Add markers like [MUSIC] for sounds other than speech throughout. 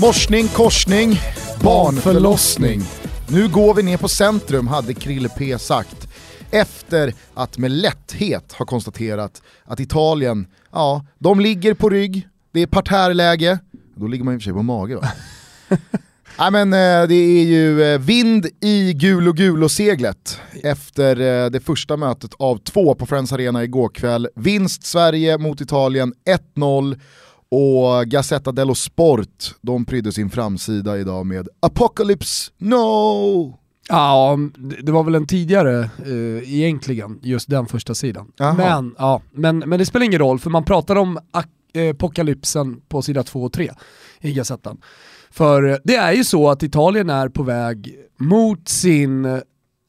Morsning, korsning, barnförlossning. Nu går vi ner på centrum, hade Krille P sagt. Efter att med lätthet ha konstaterat att Italien, ja, de ligger på rygg, det är parterrläge, då ligger man i och för sig på mage va? [LAUGHS] Nej men eh, det är ju eh, vind i gul och gul och seglet efter eh, det första mötet av två på Friends Arena igår kväll. Vinst Sverige mot Italien 1-0 och Gazzetta dello Sport, de prydde sin framsida idag med Apocalypse No! Ja, det var väl en tidigare eh, egentligen, just den första sidan. Men, ja, men, men det spelar ingen roll, för man pratar om apokalypsen på sida 2 och 3 i Gazettan. För det är ju så att Italien är på väg mot sin,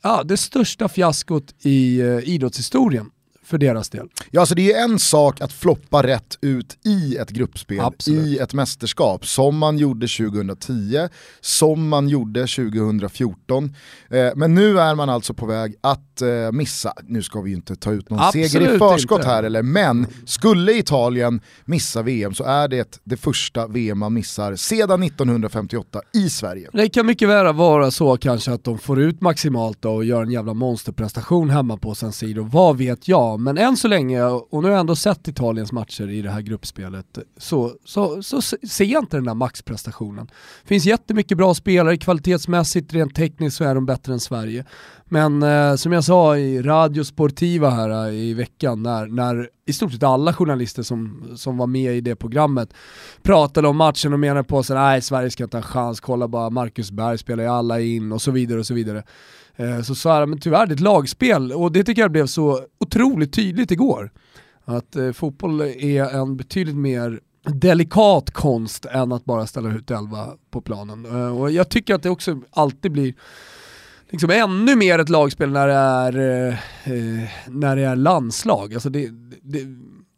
ja, det största fiaskot i eh, idrottshistorien för deras del. Ja, alltså det är en sak att floppa rätt ut i ett gruppspel, Absolut. i ett mästerskap, som man gjorde 2010, som man gjorde 2014. Eh, men nu är man alltså på väg att eh, missa, nu ska vi ju inte ta ut någon Absolut seger i förskott inte. här, eller, men skulle Italien missa VM så är det det första VM man missar sedan 1958 i Sverige. Det kan mycket väl vara så kanske att de får ut maximalt då och gör en jävla monsterprestation hemma på San Siro, vad vet jag. Men än så länge, och nu har jag ändå sett Italiens matcher i det här gruppspelet, så, så, så ser jag inte den där maxprestationen. Det finns jättemycket bra spelare, kvalitetsmässigt, rent tekniskt så är de bättre än Sverige. Men eh, som jag sa i Radio Sportiva här eh, i veckan, när, när i stort sett alla journalister som, som var med i det programmet pratade om matchen och menade på att nej Sverige ska inte ha en chans, kolla bara Marcus Berg spelar ju alla in och så vidare och så vidare. Eh, så sa jag, men tyvärr det är ett lagspel och det tycker jag blev så otroligt tydligt igår. Att eh, fotboll är en betydligt mer delikat konst än att bara ställa ut elva på planen. Eh, och jag tycker att det också alltid blir liksom ännu mer ett lagspel när det är, eh, eh, när det är landslag. Alltså det, det,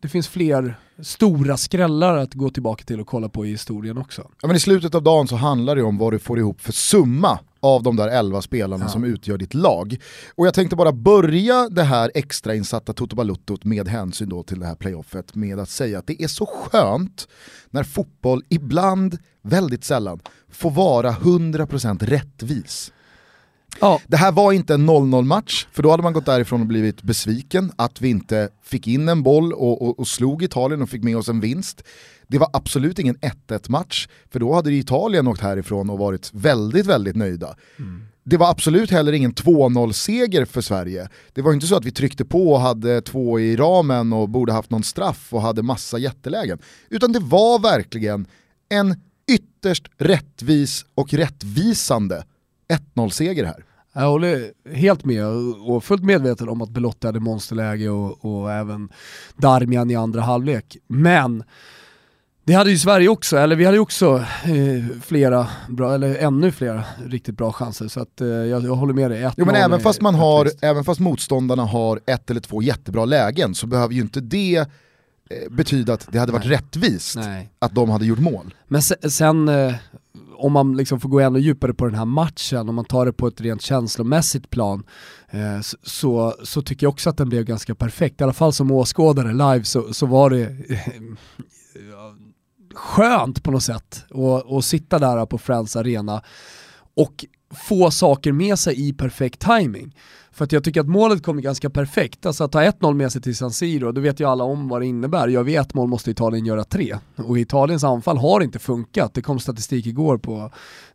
det finns fler stora skrällar att gå tillbaka till och kolla på i historien också. Ja, men I slutet av dagen så handlar det om vad du får ihop för summa av de där 11 spelarna Ja. som utgör ditt lag. Och jag tänkte bara börja det här extrainsatta Toto Baluttot med hänsyn då till det här playoffet med att säga att det är så skönt när fotboll ibland, väldigt sällan, får vara 100% rättvis. Ja. Det här var inte en 0-0 match, för då hade man gått därifrån och blivit besviken att vi inte fick in en boll och, och, och slog Italien och fick med oss en vinst. Det var absolut ingen 1-1 match, för då hade Italien åkt härifrån och varit väldigt, väldigt nöjda. Det var absolut heller ingen 2-0-seger för Sverige. Det var inte så att vi tryckte på och hade två i ramen och borde haft någon straff och hade massa jättelägen. Utan det var verkligen en ytterst rättvis och rättvisande 1-0-seger här. Jag håller helt med och fullt medveten om att Belotti hade monsterläge och, och även Darmian i andra halvlek. Men det hade ju Sverige också, eller vi hade ju också eh, flera, bra, eller ännu flera riktigt bra chanser. Så att, eh, jag, jag håller med dig. 1-0 Jo men även fast, man har, även fast motståndarna har ett eller två jättebra lägen så behöver ju inte det eh, betyda att det hade varit rättvist Nej. att de hade gjort mål. Men sen, sen eh, om man liksom får gå ännu djupare på den här matchen, om man tar det på ett rent känslomässigt plan, eh, så- så, tycker jag också att den blev ganska perfekt. I alla fall som åskådare live så, så var det eh, skönt på något sätt att att sitta där på Friends Arena och få saker med sig i perfekt timing. För att jag tycker att målet kommer ganska perfekt. Alltså att ta 1-0 med sig till San Siro, då vet ju alla om vad det innebär. Gör vi ett mål måste Italien göra tre. Och Italiens anfall har inte funkat. Det kom statistik igår på,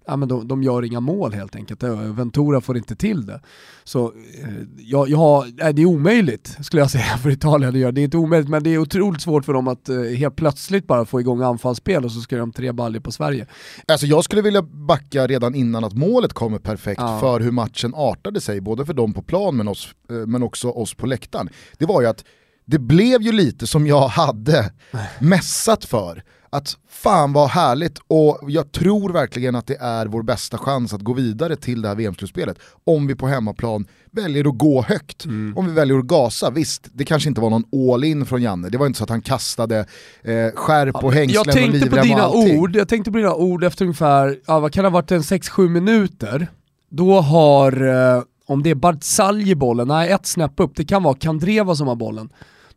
ja men de, de gör inga mål helt enkelt. Eh, Ventura får inte till det. Så eh, jag, jag har, nej, det är omöjligt skulle jag säga [LAUGHS] för Italien att göra. Det är inte omöjligt men det är otroligt svårt för dem att eh, helt plötsligt bara få igång anfallsspel och så ska de tre baljor på Sverige. Alltså jag skulle vilja backa redan innan att målet kommer perfekt Ja. för hur matchen artade sig, både för dem på plan men, oss, eh, men också oss på läktaren. Det var ju att det blev ju lite som jag hade mässat för. Att fan vad härligt och jag tror verkligen att det är vår bästa chans att gå vidare till det här VM-slutspelet. Om vi på hemmaplan väljer att gå högt. Om vi väljer att gasa, visst det kanske inte var någon all in från Janne. Det var inte så att han kastade eh, skärp och hängslen Jag och tänkte livrem på och dina ord, jag tänkte på dina ord efter ungefär, ja, vad kan det ha varit, en 6-7 minuter. Då har, eh, om det är Barzalji bollen, nej ett snäpp upp, det kan vara Kandreva som har bollen.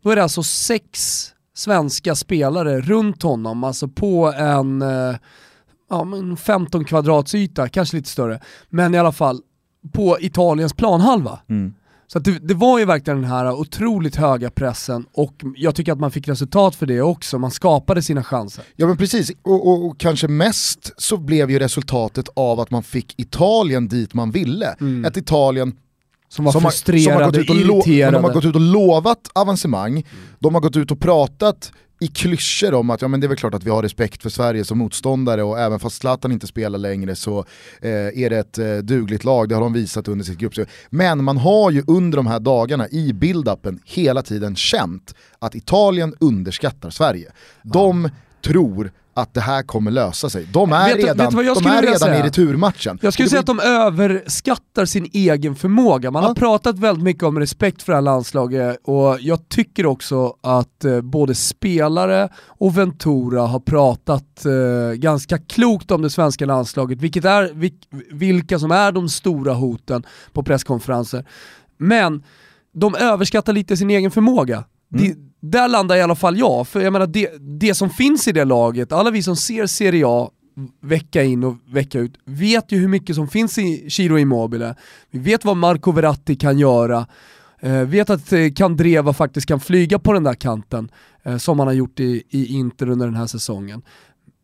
Då är det alltså sex svenska spelare runt honom, alltså på en eh, ja, 15 kvadrats yta, kanske lite större, men i alla fall på Italiens planhalva. Mm. Så det, det, var ju verkligen den här otroligt höga pressen och jag tycker att man fick resultat för det också, man skapade sina chanser. Ja men precis, och, och, och kanske mest så blev ju resultatet av att man fick Italien dit man ville. Mm. Ett Italien som var som frustrerade, har, som har irriterade. De har gått ut och lovat avancemang, mm. de har gått ut och pratat i klyschor om att ja, men det är väl klart att vi har respekt för Sverige som motståndare och även fast Zlatan inte spelar längre så eh, är det ett eh, dugligt lag, det har de visat under sitt gruppspel. Men man har ju under de här dagarna i build-upen hela tiden känt att Italien underskattar Sverige. De tror att det här kommer lösa sig. De är vet, redan, vet de är redan i returmatchen. Jag skulle säga att de överskattar sin egen förmåga. Man ja. har pratat väldigt mycket om respekt för det här landslaget och jag tycker också att eh, både spelare och Ventura har pratat eh, ganska klokt om det svenska landslaget, vilket är, vilka som är de stora hoten på presskonferenser. Men de överskattar lite sin egen förmåga. Mm. Det, där landar i alla fall jag, för jag menar det, det som finns i det laget, alla vi som ser Serie A vecka in och vecka ut, vet ju hur mycket som finns i Chiro Immobile, vi vet vad Marco Verratti kan göra, eh, vet att eh, Kandreva faktiskt kan flyga på den där kanten, eh, som han har gjort i, i Inter under den här säsongen.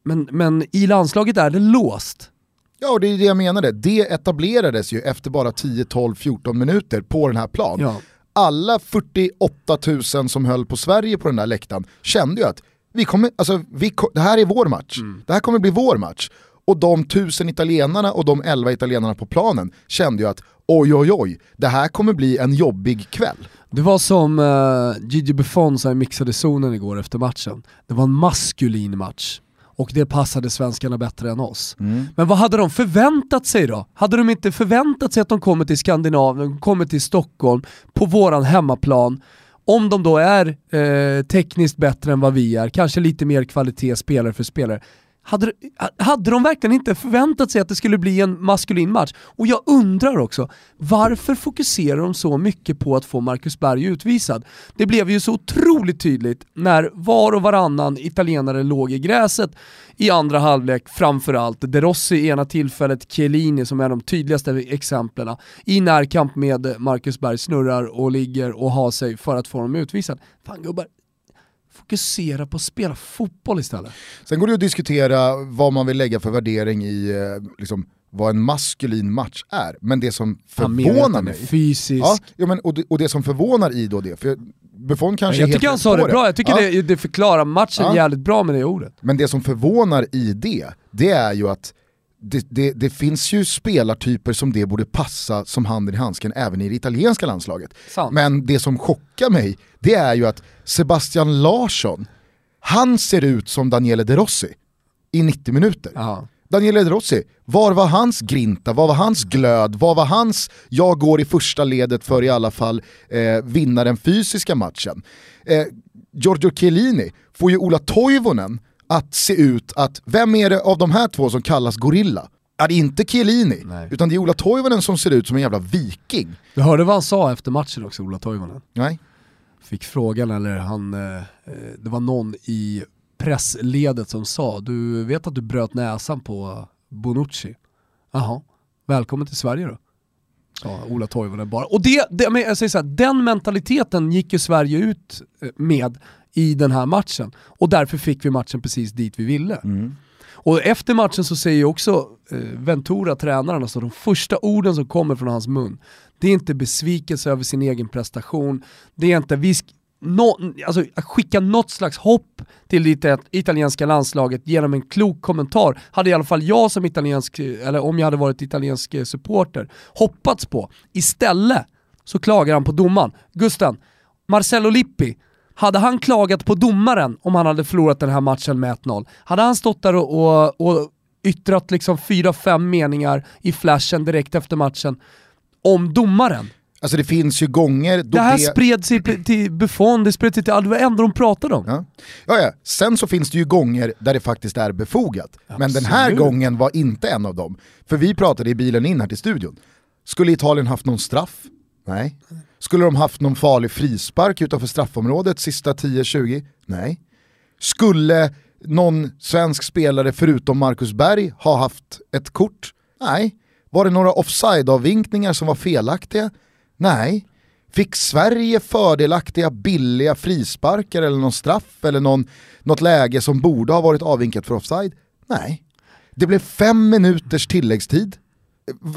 Men, men i landslaget är det låst. Ja, och det är det jag menade. Det etablerades ju efter bara 10, 12, 14 minuter på den här planen. Ja alla 48 000 som höll på Sverige på den där läktaren kände ju att vi kommer, alltså, vi, det här är vår match, mm. det här kommer bli vår match. Och de tusen italienarna och de elva italienarna på planen kände ju att oj oj oj, det här kommer bli en jobbig kväll. Det var som uh, Gigi Buffon sa i mixade zonen igår efter matchen, det var en maskulin match och det passade svenskarna bättre än oss. Mm. Men vad hade de förväntat sig då? Hade de inte förväntat sig att de kommer till Skandinavien, kommer till Stockholm, på våran hemmaplan, om de då är eh, tekniskt bättre än vad vi är, kanske lite mer kvalitet spelare för spelare, hade, hade de verkligen inte förväntat sig att det skulle bli en maskulin match? Och jag undrar också, varför fokuserar de så mycket på att få Marcus Berg utvisad? Det blev ju så otroligt tydligt när var och varannan italienare låg i gräset i andra halvlek, framförallt De Rossi i ena tillfället, Chiellini som är de tydligaste exemplen, i närkamp med Marcus Berg snurrar och ligger och har sig för att få dem utvisad. Fan gubbar, fokusera på att spela fotboll istället. Sen går det att diskutera vad man vill lägga för värdering i eh, liksom, vad en maskulin match är. Men det som förvånar mig... Fysisk. Ja, ja, men, och, det, och det som förvånar i då det, för Buffon kanske Jag tycker han sa det bra, jag tycker ja. det, det förklarar matchen ja. jävligt bra med det ordet. Men det som förvånar i det, det är ju att det, det, det, finns ju spelartyper som det borde passa som handen i handsken även i det italienska landslaget. Sant. Men det som chockar mig, det är ju att Sebastian Larsson, han ser ut som Daniele De Rossi i 90 minuter. Aha. Daniele De Rossi, var var hans grinta, var var hans glöd, var var hans jag går i första ledet för i alla fall eh, vinna den fysiska matchen. Eh, Giorgio Chiellini får ju Ola Toivonen att se ut att, vem är det av de här två som kallas gorilla? Ja, det är inte Chiellini, Nej. utan det är Ola Toivonen som ser ut som en jävla viking. Du hörde vad han sa efter matchen också, Ola Toivonen? Nej. Fick frågan, eller han, eh, det var någon i pressledet som sa, du vet att du bröt näsan på Bonucci? Jaha, välkommen till Sverige då. Sa Ola Toivonen bara. Och det, det men jag säger så här, den mentaliteten gick ju Sverige ut eh, med i den här matchen. Och därför fick vi matchen precis dit vi ville. Mm. Och efter matchen så säger också eh, Ventura, tränaren, alltså de första orden som kommer från hans mun, det är inte besvikelse över sin egen prestation, det är inte vi no, alltså, att skicka något slags hopp till det italienska landslaget genom en klok kommentar hade i alla fall jag som italiensk, eller om jag hade varit italiensk supporter, hoppats på. Istället så klagar han på domaren. Gusten, Marcello Lippi, hade han klagat på domaren om han hade förlorat den här matchen med 1-0, hade han stått där och, och, och yttrat liksom fyra, fem meningar i flashen direkt efter matchen om domaren? Alltså det finns ju gånger då det... här det... spred sig till Buffon, det spred sig till, det var ändå de pratade om. Ja. ja. Ja, sen så finns det ju gånger där det faktiskt är befogat. Absolut. Men den här gången var inte en av dem. För vi pratade i bilen in här till studion. Skulle Italien haft någon straff? Nej. Skulle de haft någon farlig frispark utanför straffområdet sista 10-20? Nej. Skulle någon svensk spelare förutom Marcus Berg ha haft ett kort? Nej. Var det några offside-avvinkningar som var felaktiga? Nej. Fick Sverige fördelaktiga billiga frisparkar eller någon straff eller någon, något läge som borde ha varit avvinkat för offside? Nej. Det blev fem minuters tilläggstid.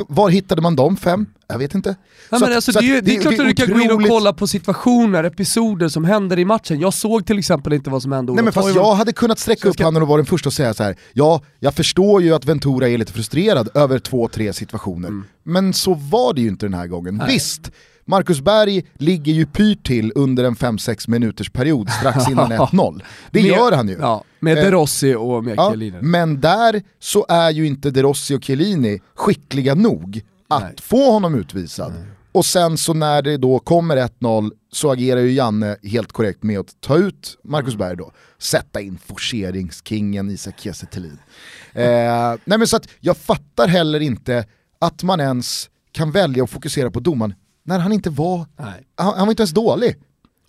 Var hittade man de fem? Jag vet inte. Nej, men alltså, det, är, det, är klart att du kan gå in och kolla på situationer, episoder som händer i matchen. Jag såg till exempel inte vad som hände. Nej men fast jag hade kunnat sträcka upp ska... handen och vara den första att säga så här. ja, jag förstår ju att Ventura är lite frustrerad över två, tre situationer. Mm. Men så var det ju inte den här gången. Nej. Visst, Marcus Berg ligger ju pyrt till under en 5-6 minuters period strax innan [LAUGHS] 1-0. Det med, gör han ju. Ja, med De Rossi och med ja, Chiellini. Men där så är ju inte De Rossi och Chiellini skickliga nog att Nej. få honom utvisad. Nej. Och sen så när det då kommer 1-0 så agerar ju Janne helt korrekt med att ta ut Marcus Berg då, sätta in forceringskingen Isak Kiese eh, Nej men så att jag fattar heller inte att man ens kan välja att fokusera på domaren när han inte var, han, han, var inte ens dålig.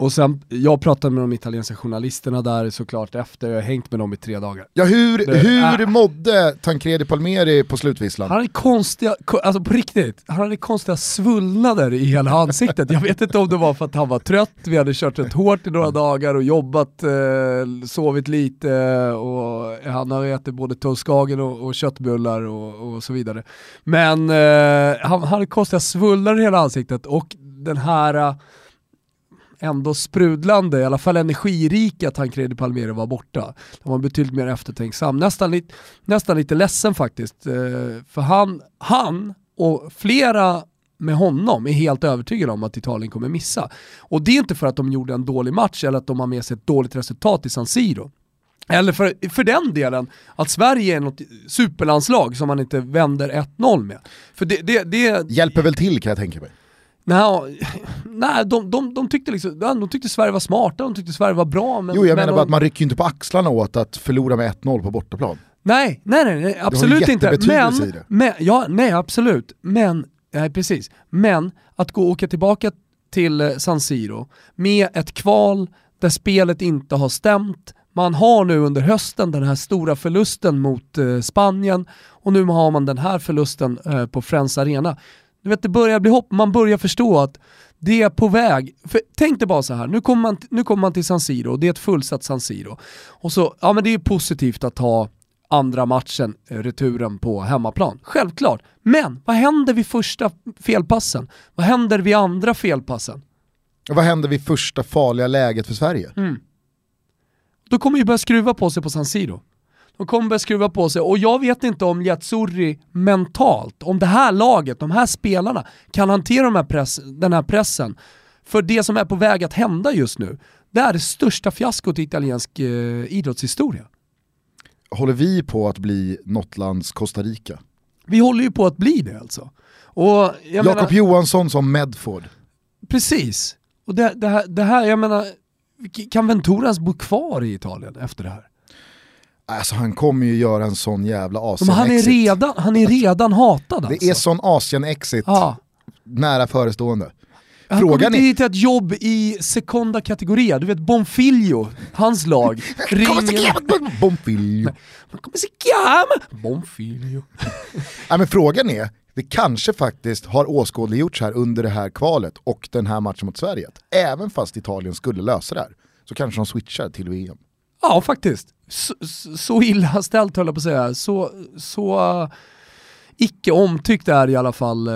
Och sen, jag pratade med de italienska journalisterna där såklart efter, jag har hängt med dem i tre dagar. Ja hur, det, hur äh. mådde Tancredi Palmeri på slutvisslan? Han hade konstiga, alltså på riktigt, han hade konstiga svullnader i hela ansiktet. Jag vet inte om det var för att han var trött, vi hade kört rätt hårt i några dagar och jobbat, eh, sovit lite och han har ätit både toastkagen och, och köttbullar och, och, så vidare. Men eh, han, han hade konstiga svullnader i hela ansiktet och den här ändå sprudlande, i alla fall energirika Tancredi Palmeri var borta. Han var betydligt mer eftertänksam, nästan, lite, nästan lite ledsen faktiskt. Eh, för han, han och flera med honom är helt övertygade om att Italien kommer missa. Och det är inte för att de gjorde en dålig match eller att de har med sig ett dåligt resultat i San Siro. Eller för, för den delen, att Sverige är något superlandslag som man inte vänder 1-0 med. För det, det, det... Hjälper väl till kan jag tänka mig. Nej, nej de, de, de, tyckte liksom, de tyckte Sverige var smarta, de tyckte Sverige var bra. Men, jo jag men menar bara att man rycker inte på axlarna åt att förlora med 1-0 på bortaplan. Nej, nej, nej, nej absolut inte. Men, men, ja, nej absolut. Men, nej, precis. Men att gå och åka tillbaka till eh, San Siro med ett kval där spelet inte har stämt, man har nu under hösten den här stora förlusten mot eh, Spanien och nu har man den här förlusten eh, på Friends Arena. Du vet, det börjar bli hopp, man börjar förstå att det är på väg. För tänk dig bara så här, nu kommer man, nu kommer man till San Siro, det är ett fullsatt San Siro. Och så, ja men det är positivt att ha andra matchen, eh, returen på hemmaplan. Självklart. Men vad händer vid första felpassen? Vad händer vid andra felpassen? Och vad händer vid första farliga läget för Sverige? Mm. Då kommer ju börja skruva på sig på San Siro. De kommer börja skruva på sig och jag vet inte om Yatsuri mentalt, om det här laget, de här spelarna kan hantera de här press, den här pressen. För det som är på väg att hända just nu, det är det största fiaskot i italiensk eh, idrottshistoria. Håller vi på att bli något lands Costa Rica? Vi håller ju på att bli det alltså. Jakob Johansson som Medford. Precis. Och det, det, här, det här, jag menar, kan Ventura ens bo kvar i Italien efter det här? Alltså han kommer ju göra en sån jävla Asien-exit. Han är redan, han är redan hatad alltså. Det är sån Asien-exit ja. nära förestående. Han Frågan kommer till ett jobb i sekonda kategoria, du vet Bonfilio, hans lag. [LAUGHS] ringer... Bonfilio. Bonfilio. [LAUGHS] ja, men frågan är, det kanske faktiskt har åskådliggjorts här under det här kvalet och den här matchen mot Sverige. Även fast Italien skulle lösa det här så kanske de switchar till VM. Ja, faktiskt. Så, så illa ställt höll jag på att säga. Så, så uh, icke omtyckt är i alla fall uh,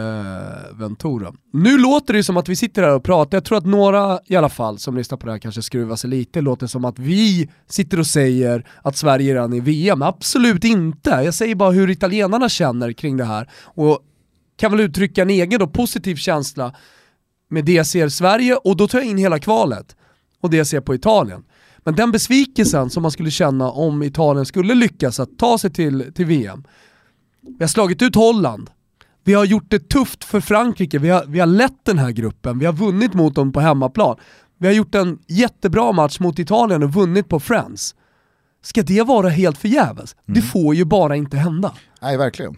Ventura. Nu låter det som att vi sitter här och pratar, jag tror att några i alla fall som lyssnar på det här kanske skruvar sig lite, låter som att vi sitter och säger att Sverige redan är i VM. Absolut inte, jag säger bara hur italienarna känner kring det här. Och kan väl uttrycka en egen då, positiv känsla med det jag ser Sverige och då tar jag in hela kvalet och det jag ser på Italien. Men den besvikelsen som man skulle känna om Italien skulle lyckas att ta sig till, till VM. Vi har slagit ut Holland, vi har gjort det tufft för Frankrike, vi har, vi har lett den här gruppen, vi har vunnit mot dem på hemmaplan. Vi har gjort en jättebra match mot Italien och vunnit på Friends. Ska det vara helt förgäves? Mm. Det får ju bara inte hända. Nej, verkligen.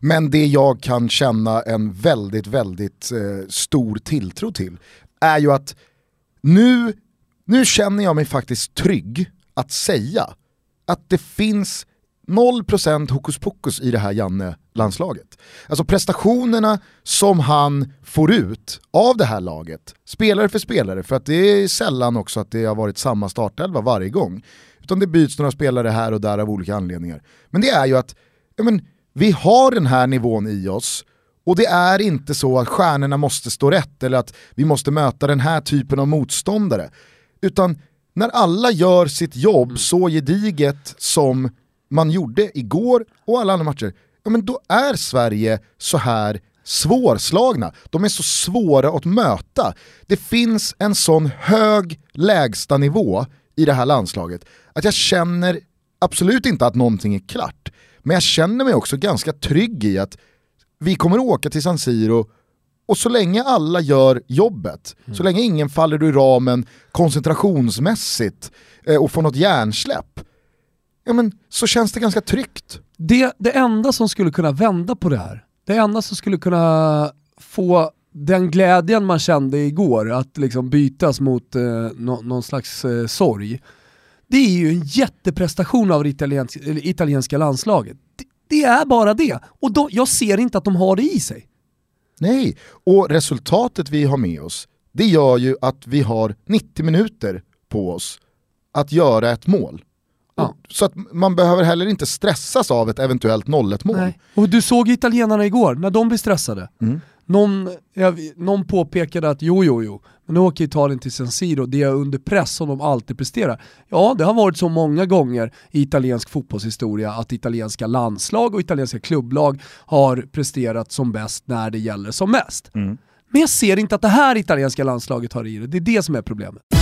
Men det jag kan känna en väldigt, väldigt eh, stor tilltro till är ju att nu nu känner jag mig faktiskt trygg att säga att det finns 0% hokus pokus i det här Janne-landslaget. Alltså prestationerna som han får ut av det här laget, spelare för spelare, för att det är sällan också att det har varit samma startelva varje gång. Utan det byts några spelare här och där av olika anledningar. Men det är ju att ja men, vi har den här nivån i oss och det är inte så att stjärnorna måste stå rätt eller att vi måste möta den här typen av motståndare. Utan när alla gör sitt jobb mm. så gediget som man gjorde igår och alla andra matcher, ja men då är Sverige så här svårslagna. De är så svåra att möta. Det finns en sån hög lägsta nivå i det här landslaget att jag känner absolut inte att någonting är klart. Men jag känner mig också ganska trygg i att vi kommer åka till San Siro och så länge alla gör jobbet, mm. så länge ingen faller ur ramen koncentrationsmässigt eh, och får något hjärnsläpp, ja, men, så känns det ganska tryggt. Det, det enda som skulle kunna vända på det här, det enda som skulle kunna få den glädjen man kände igår att liksom bytas mot eh, no, någon slags eh, sorg, det är ju en jätteprestation av det italienska, italienska landslaget. Det, det, är bara det. Och då, jag ser inte att de har det i sig. Nej, och resultatet vi har med oss, det gör ju att vi har 90 minuter på oss att göra ett mål. Ja. Så att man behöver heller inte stressas av ett eventuellt 0-1 mål. Nej. Och du såg italienarna igår, när de blir stressade. Mm. Någon, jag, någon påpekade att jo, jo, jo, men nu åker Italien till San Siro, det är under press som de alltid presterar. Ja, det har varit så många gånger i italiensk fotbollshistoria att italienska landslag och italienska klubblag har presterat som bäst när det gäller som mest. Mm. Men jag ser inte att det här italienska landslaget har i det, det är det som är problemet.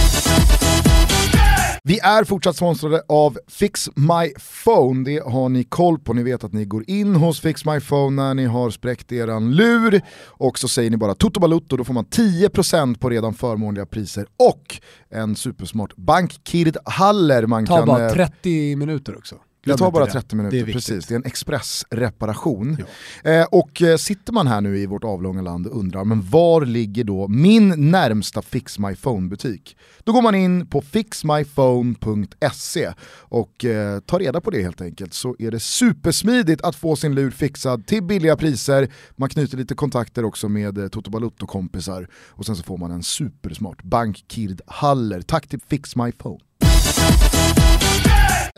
Vi är fortsatt sponsrade av Fix My Phone, det har ni koll på. Ni vet att ni går in hos Fix My Phone när ni har spräckt eran lur och så säger ni bara Toto Balutto, då får man 10% på redan förmånliga priser och en supersmart bankkird Haller man Ta kan... bara 30 eh, minuter också. Det tar bara 30 minuter, det precis. Det är en expressreparation. Ja. Eh, och eh, sitter man här nu i vårt avlånga land och undrar, men var ligger då min närmsta Fix My Phone-butik? Då går man in på fixmyphone.se och eh, tar reda på det helt enkelt. Så är det supersmidigt att få sin lur fixad till billiga priser. Man knyter lite kontakter också med eh, Toto Balutto-kompisar och sen så får man en supersmart bankkird Haller. Tack till Fix My Phone.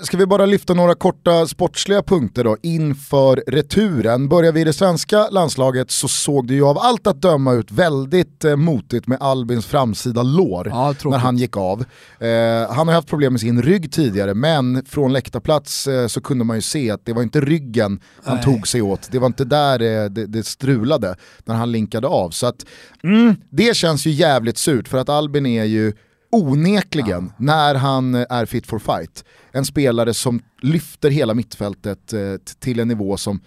Ska vi bara lyfta några korta sportsliga punkter då inför returen. Börjar vi i det svenska landslaget så såg det ju av allt att döma ut väldigt eh, motigt med Albins framsida lår ja, när han gick av. Eh, han har haft problem med sin rygg tidigare men från läktarplats eh, så kunde man ju se att det var inte ryggen han Nej. tog sig åt, det var inte där eh, det, det, strulade när han linkade av. Så att, mm, det känns ju jävligt surt för att Albin är ju onekligen, ja. när han är fit for fight, en spelare som lyfter hela mittfältet eh, till en nivå som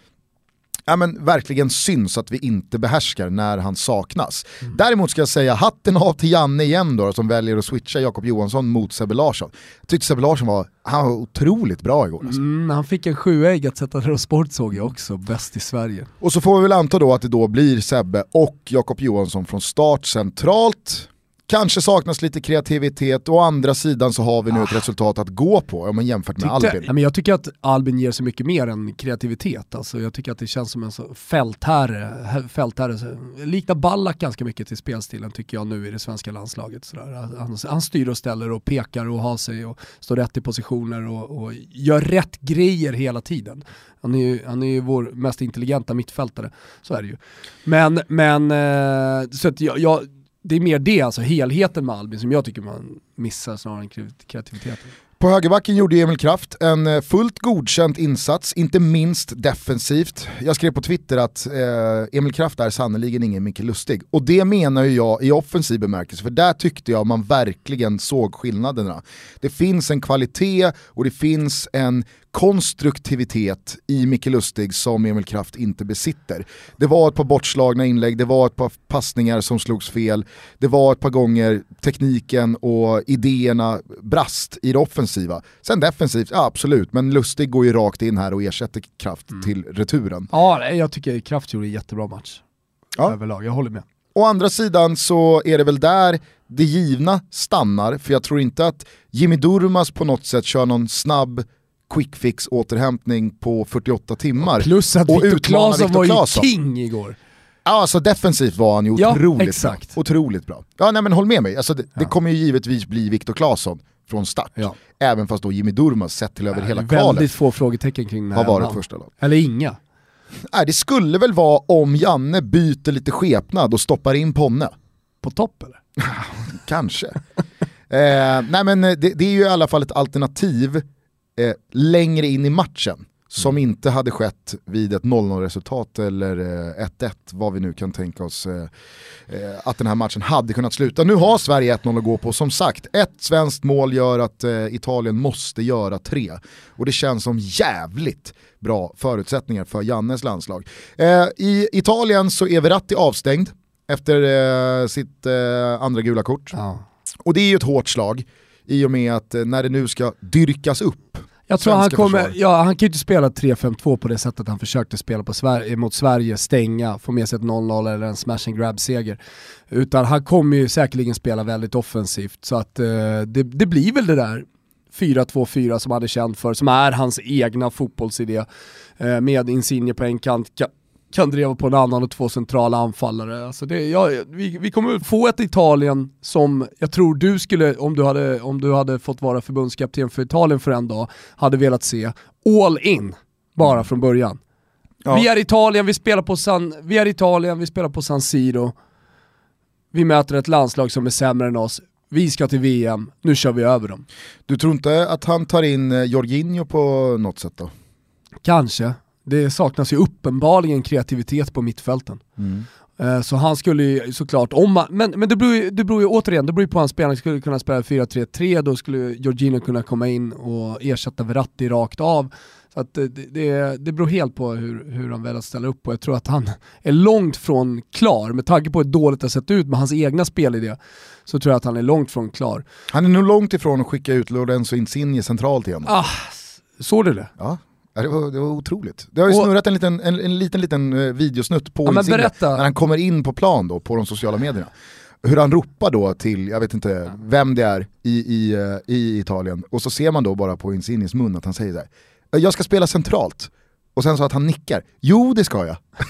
ja, men verkligen syns att vi inte behärskar när han saknas. Mm. Däremot ska jag säga hatten av till Janne igen då, som väljer att switcha Jakob Johansson mot Sebbe Larsson. Jag tyckte Sebbe Larsson var, han var otroligt bra igår. Alltså. Mm, han fick en sjuägg att sätta det sport såg jag också, bäst i Sverige. Och så får vi väl anta då att det då blir Sebbe och Jakob Johansson från start centralt. Kanske saknas lite kreativitet, å andra sidan så har vi nu ah. ett resultat att gå på om man jämfört med Tyckte, Albin. Men jag tycker att Albin ger så mycket mer än kreativitet. Alltså, jag tycker att det känns som en så fältherre, fältherre. Liknar Ballack ganska mycket till spelstilen tycker jag nu i det svenska landslaget. Han, han styr och ställer och pekar och har sig och står rätt i positioner och, och gör rätt grejer hela tiden. Han är ju, han är ju vår mest intelligenta mittfältare, så är det ju. Men, men eh, så att jag, jag det är mer det, alltså helheten med Albin som jag tycker man missar snarare än kreativiteten. På högerbacken gjorde Emil Kraft en eh, fullt godkänd insats, inte minst defensivt. Jag skrev på Twitter att eh, Emil Kraft är sannerligen ingen Micke Lustig. Och det menar ju jag i offensiv bemärkelse, för där tyckte jag man verkligen såg skillnaderna. Det finns en kvalitet och det finns en konstruktivitet i Micke Lustig som Emil Kraft inte besitter. Det var ett par bortslagna inlägg, det var ett par passningar som slogs fel, det var ett par gånger tekniken och idéerna brast i det offensiva. Sen defensivt, ja absolut, men Lustig går ju rakt in här och ersätter Kraft mm. till returen. Ja, jag tycker Kraft gjorde en jättebra match. Ja. Överlag, jag håller med. Å andra sidan så är det väl där det givna stannar, för jag tror inte att Jimmy Durmas på något sätt kör någon snabb quick fix återhämtning på 48 timmar. Plus att Viktor Claesson var ju king igår. Ja, alltså defensivt var han ju Ja, otroligt exakt. bra. Otroligt bra. Ja, nej men håll med mig, alltså, det, det kommer ju givetvis bli Viktor Claesson från start. Ja. Även fast då Jimmy Durmas sett till över hela Väldigt kvalet få frågetecken kring har här varit mannen. första lag. Eller inga. Nej, det skulle väl vara om Janne byter lite skepnad och stoppar in Ponne. På topp eller? [LAUGHS] Kanske. eh, nej men det, det är ju i alla fall ett alternativ eh, längre in i matchen som inte hade skett vid ett 0-0 resultat eller eh, 1-1, vad vi nu kan tänka oss eh, eh, att den här matchen hade kunnat sluta. Nu har Sverige 1-0 att gå på, som sagt, ett svenskt mål gör att eh, Italien måste göra tre. Och det känns som jävligt bra förutsättningar för Jannes landslag. Eh, I Italien så är Verratti avstängd efter eh, sitt eh, andra gula kort. Ja. Och det är ju ett hårt slag i och med att eh, när det nu ska dyrkas upp Jag tror han kommer, försvar. ja han kan ju inte spela 3-5-2 på det sättet han försökte spela på Sverige, mot Sverige, stänga, få med sig ett 0-0 eller en smash and grab-seger. Utan han kommer ju säkerligen spela väldigt offensivt, så att eh, det, det blir väl det där 4-2-4 som han är känd för, som är hans egna fotbollsidé. Eh, med Insigne på en kant, kan, driva på en annan och två centrala anfallare. Alltså det, ja, vi, vi kommer få ett Italien som jag tror du skulle, om du hade, om du hade fått vara förbundskapten för Italien för en dag, hade velat se all in bara från början. Ja. Vi är Italien, vi spelar på San, vi är Italien, vi spelar på San Siro. Vi möter ett landslag som är sämre än oss. Vi ska till VM, nu kör vi över dem. Du tror inte att han tar in eh, Jorginho på något sätt då? Kanske. Det saknas ju uppenbarligen kreativitet på mittfälten. Eh, Så han skulle ju såklart, om man, men, men det, beror ju, det beror ju återigen, det beror på hans spel, han skulle kunna spela 4-3-3, då skulle Jorginho kunna komma in och ersätta Verratti rakt av. Så att det, det, det beror helt på hur, hur han väljer att ställa upp och jag tror att han [LAUGHS] är långt från klar, med tanke på hur dåligt det har sett ut med hans egna spelidé, så tror jag att han är långt från klar. Han är nog långt ifrån att skicka ut Lorenzo Insigne centralt igen. Ah, såg du det? Ja. Ja, Det var, det var otroligt. Det har ju Och- snurrat en liten, en, en liten, liten eh, videosnutt på Ja, Insigne när han kommer in på plan då, på de sociala medierna. Hur han ropar då till, jag vet inte vem det är i, i, eh, i Italien, och så ser man då bara på Insignes mun att han säger så här, jag ska spela centralt. Och sen så att han nickar, jo det ska jag. [LAUGHS]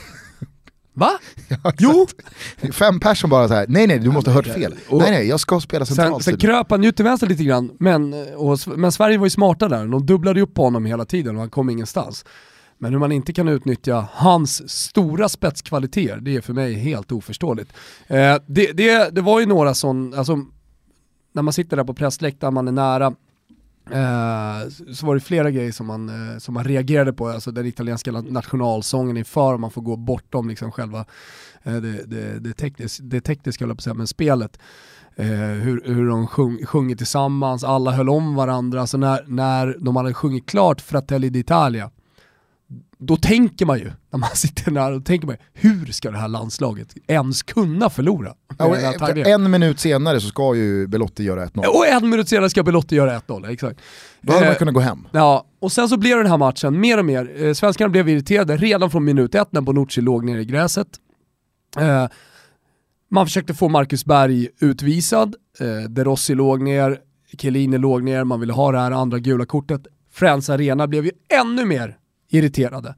Va? [LAUGHS] jo! Fem personer bara så här, nej nej du måste ha hört fel. Och- nej nej jag ska spela Sen, centralt. sen kröp han ju till vänster lite grann, men, och, men Sverige var ju smarta där. De dubblade upp på honom hela tiden och han kom ingenstans. Men hur man inte kan utnyttja hans stora spetskvaliteter, det är för mig helt oförståeligt. Eh, det, det, det var ju några sån, alltså, när man sitter där på pressläktaren, man är nära, eh, Eh, så var det flera grejer som man, eh, som man reagerade på, alltså den italienska nationalsången inför, man får gå bortom liksom själva eh, det, det, det, teknis, det tekniska, höll jag på att säga, men spelet. Eh, hur, hur de sjung, sjunger tillsammans, alla höll om varandra, alltså när, när de hade sjungit klart Fratelli d'Italia, då tänker man ju, när man [LAUGHS] sitter där, då tänker man ju, hur ska det här landslaget ens kunna förlora? Ja, en minut senare så ska ju Belotti göra 1-0. Och en minut senare ska Belotti göra 1-0, exakt. Då hade Eh, man kunnat gå hem. Ja, och sen så blev den här matchen mer och mer, eh, svenskarna blev irriterade redan från minut ett när Bonucci låg nere i gräset. Eh, man försökte få Marcus Berg utvisad, eh, De Rossi låg ner, Chiellini låg ner, man ville ha det här andra gula kortet. Friends Arena blev ju ännu mer irriterade.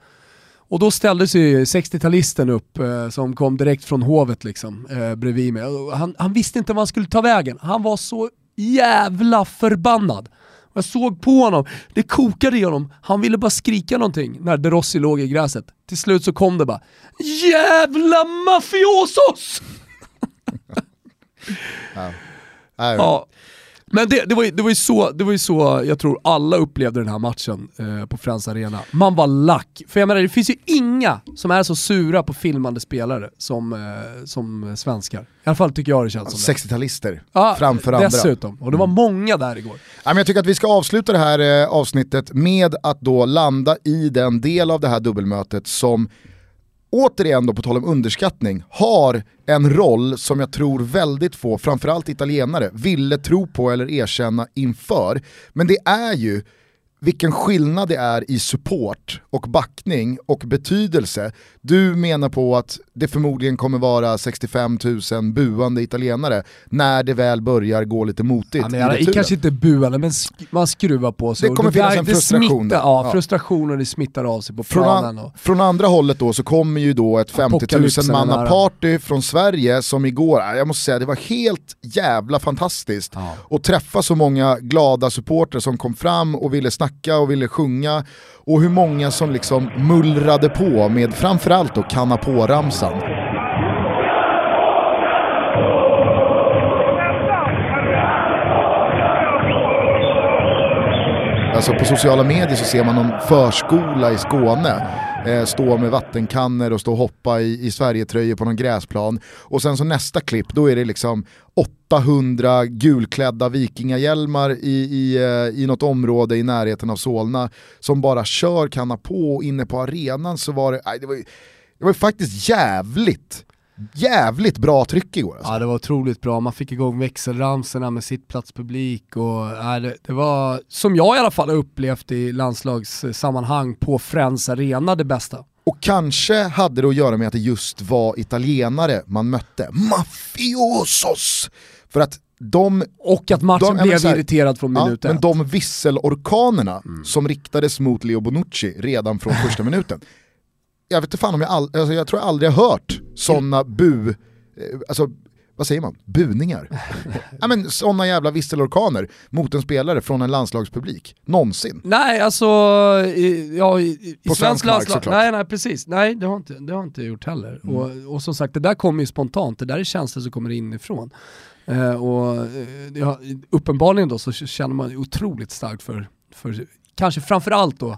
Och då ställde sig 60-talisten upp eh, som kom direkt från hovet liksom, eh, bredvid mig. Han, han visste inte var han skulle ta vägen. Han var så jävla förbannad. Jag såg på honom, det kokade i honom. Han ville bara skrika någonting när De Rossi låg i gräset. Till slut så kom det bara JÄVLA MAFIOSOS! [LAUGHS] Nej, Ja. Men det, det, var ju, det, var ju så, det var ju så jag tror alla upplevde den här matchen eh, på Friends Arena. Man var lack. För jag menar, det finns ju inga som är så sura på filmande spelare som, eh, som svenskar. I alla fall tycker jag det känns som det. 60-talister Ja, framför andra. Dessutom. Och det var många där igår. Ja, men jag tycker att vi ska avsluta det här eh, avsnittet med att då landa i den del av det här dubbelmötet som återigen då på tal om underskattning, har en roll som jag tror väldigt få, framförallt italienare, ville tro på eller erkänna inför. Men det är ju vilken skillnad det är i support och backning och betydelse. Du menar på att det förmodligen kommer vara 65 000 buande italienare när det väl börjar gå lite motigt ja, men, i Kanske inte buande, men sk man skruvar på sig. Det kommer finnas en frustration. Smittar, ja, ja, frustration och det smittar av sig på planen. Från, från andra hållet då så kommer ju då ett 50 000 manna party från Sverige som igår, jag måste säga det var helt jävla fantastiskt. Ja. Och träffa så många glada supporter som kom fram och ville snacka och ville sjunga och hur många som liksom mullrade på med framförallt då kanna Alltså på sociala medier så ser man någon förskola i Skåne eh, stå med vattenkannor och stå och hoppa i, i Sverigetröjor på någon gräsplan. Och sen så nästa klipp, då är det liksom 800 gulklädda vikingahjälmar i, i, eh, i något område i närheten av Solna som bara kör kanna på och inne på arenan så var det, nej, det var, det var faktiskt jävligt jävligt bra tryck igår. Alltså. Ja det var otroligt bra, man fick igång växelramsorna med sittplatspublik och äh, det, det, var, som jag i alla fall har upplevt i landslagssammanhang på Friends Arena, det bästa. Och kanske hade det att göra med att det just var italienare man mötte. Mafiosos! För att de, och att matchen de, blev här, irriterad från minut ja, Men de visselorkanerna mm. som riktades mot Leo Bonucci redan från första minuten, jag vet inte fan om jag, all, alltså jag tror jag aldrig har hört sådana bu, eh, alltså vad säger man, buningar. [LAUGHS] ja, men sådana jävla visselorkaner mot en spelare från en landslagspublik. Någonsin. Nej, alltså ja, i, i svensk landslag, nej, nej precis, nej det har inte, det har inte gjort heller. Mm. Och, och som sagt, det där kommer ju spontant, det där är känslor som kommer inifrån. Uh, och uh, ja, uppenbarligen då så känner man otroligt starkt för, för kanske framförallt då,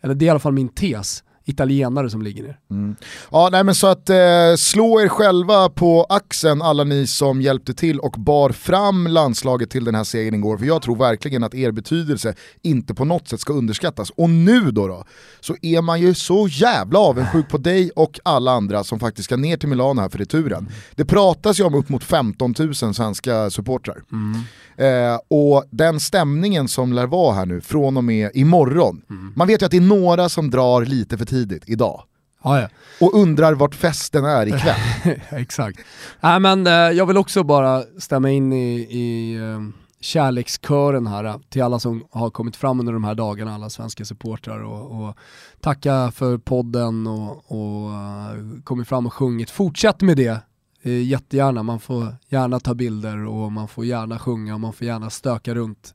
eller det är i alla fall min tes, italienare som ligger ner. Mm. Ja, nej men så att eh, slå er själva på axeln alla ni som hjälpte till och bar fram landslaget till den här segern igår, för jag tror verkligen att er betydelse inte på något sätt ska underskattas. Och nu då, då så är man ju så jävla avundsjuk på dig och alla andra som faktiskt ska ner till Milano här för returen. Det pratas ju om upp mot 15 000 svenska supportrar. Mm. Eh, och den stämningen som lär vara här nu från och med imorgon, mm. man vet ju att det är några som drar lite för tidigt idag. Ah, ja. Och undrar vart festen är ikväll. [LAUGHS] Exakt. Nej, men, eh, jag vill också bara stämma in i, i eh, kärlekskören här eh, till alla som har kommit fram under de här dagarna, alla svenska supportrar och, och tacka för podden och, och uh, kommit fram och sjungit. Fortsätt med det eh, jättegärna, man får gärna ta bilder och man får gärna sjunga och man får gärna stöka runt.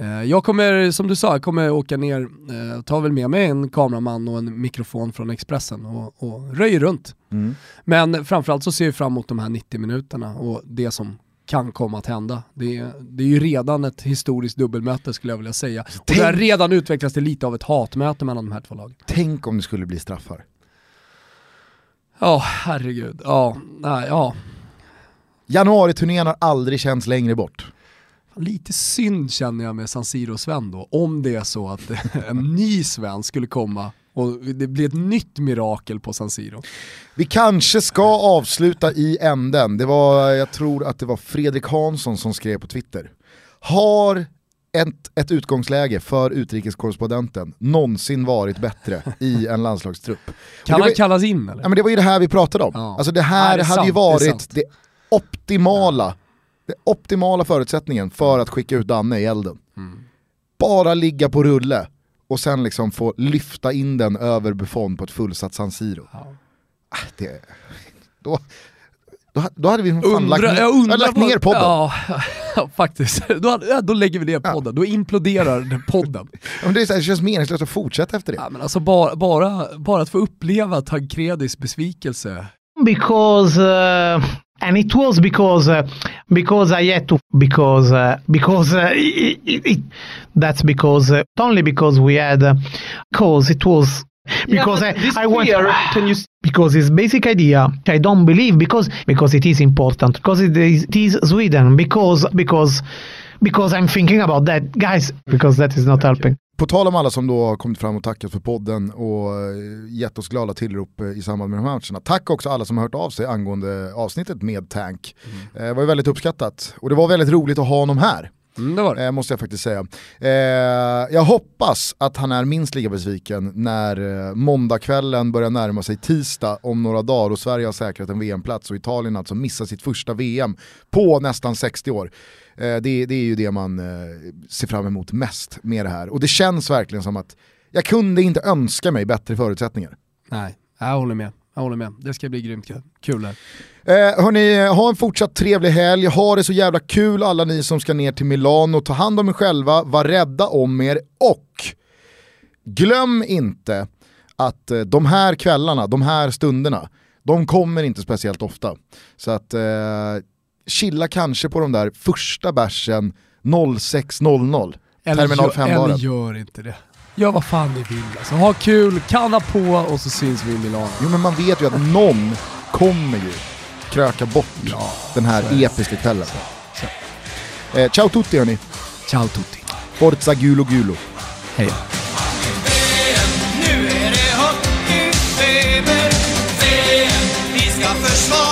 Eh, jag kommer, som du sa, jag kommer åka ner, eh, ta väl med mig en kameraman och en mikrofon från Expressen och, och röjer runt. Mm. Men framförallt så ser vi fram emot de här 90 minuterna och det som kan komma att hända. Det är, det är ju redan ett historiskt dubbelmöte skulle jag vilja säga. Och det har redan utvecklats till lite av ett hatmöte mellan de här två lagen. Tänk om det skulle bli straffar. Ja, oh, herregud. Ja, nej, ja. Januariturnén har aldrig känts längre bort. Lite synd känner jag med San Siro-Sven då, om det är så att [LAUGHS] en ny Sven skulle komma och det blir ett nytt mirakel på San Siro. Vi kanske ska avsluta i änden. Det var, jag tror att det var Fredrik Hansson som skrev på Twitter. Har ett, ett utgångsläge för utrikeskorrespondenten någonsin varit bättre i en landslagstrupp. [LAUGHS] Kan han kallas in eller? Ja, men det var ju det här vi pratade om. Ja. Alltså det här Nej, det hade sant, ju varit det, det optimala, ja. Det optimala förutsättningen för att skicka ut Danne i elden. Mm. Bara ligga på rulle och sen liksom få lyfta in den över Buffon på ett fullsatt San Siro. Ja. Ah, det, då, då, då hade vi fan undra, lagt, ner, lagt ner podden. Ja, [LAUGHS] faktiskt. [LAUGHS] Då, då lägger vi ner podden, ja. då imploderar podden. [LAUGHS] men det, är så här, det känns meningslöst att fortsätta efter det. Ja, men alltså bara, bara, bara att få uppleva Tancredis besvikelse. Because, uh, and it was because, uh, because I had to, because, uh, because uh, it, it, that's because, uh, only because we had, uh, because it was because yeah, I, I want [SIGHS] can you because his basic idea. I don't believe because because it is important because it is, it is Sweden because because because I'm thinking about that guys because that is not helping. På tal om alla som då har kommit fram och tackat för podden och eh, gett oss glada tillrop eh, i samband med de här matcherna. Tack också alla som har hört av sig angående avsnittet med Tank. Mm. Eh, det var ju väldigt uppskattat och det var väldigt roligt att ha honom här. Mm, det var det. Eh, måste jag faktiskt säga. Eh, jag hoppas att han är minst lika besviken när eh, måndagskvällen börjar närma sig tisdag om några dagar och Sverige har säkrat en VM-plats och Italien alltså missar sitt första VM på nästan 60 år. Eh, det, det, är ju det man eh, ser fram emot mest med det här. Och det känns verkligen som att jag kunde inte önska mig bättre förutsättningar. Nej, jag håller med. Jag håller med. Det ska bli grymt kul. här. Eh, hörni, ha en fortsatt trevlig helg. Ha det så jävla kul alla ni som ska ner till Milano. Ta hand om er själva, var rädda om er och glöm inte att eh, de här kvällarna, de här stunderna, de kommer inte speciellt ofta. Så att eh, chilla kanske på de där första bärsen 06.00. Terminal 5 Eller gör inte det. Gör vad fan ni vill alltså. Ha kul, kanna på och så syns vi i Milano. Jo men man vet ju att någon kommer ju kröka bort Ja, den här så episka kvällen. Eh, ciao tutti hörni. Ciao tutti. Forza Gulo Gulo. Hej. Nu är det hockeyfeber VM, vi ska försvara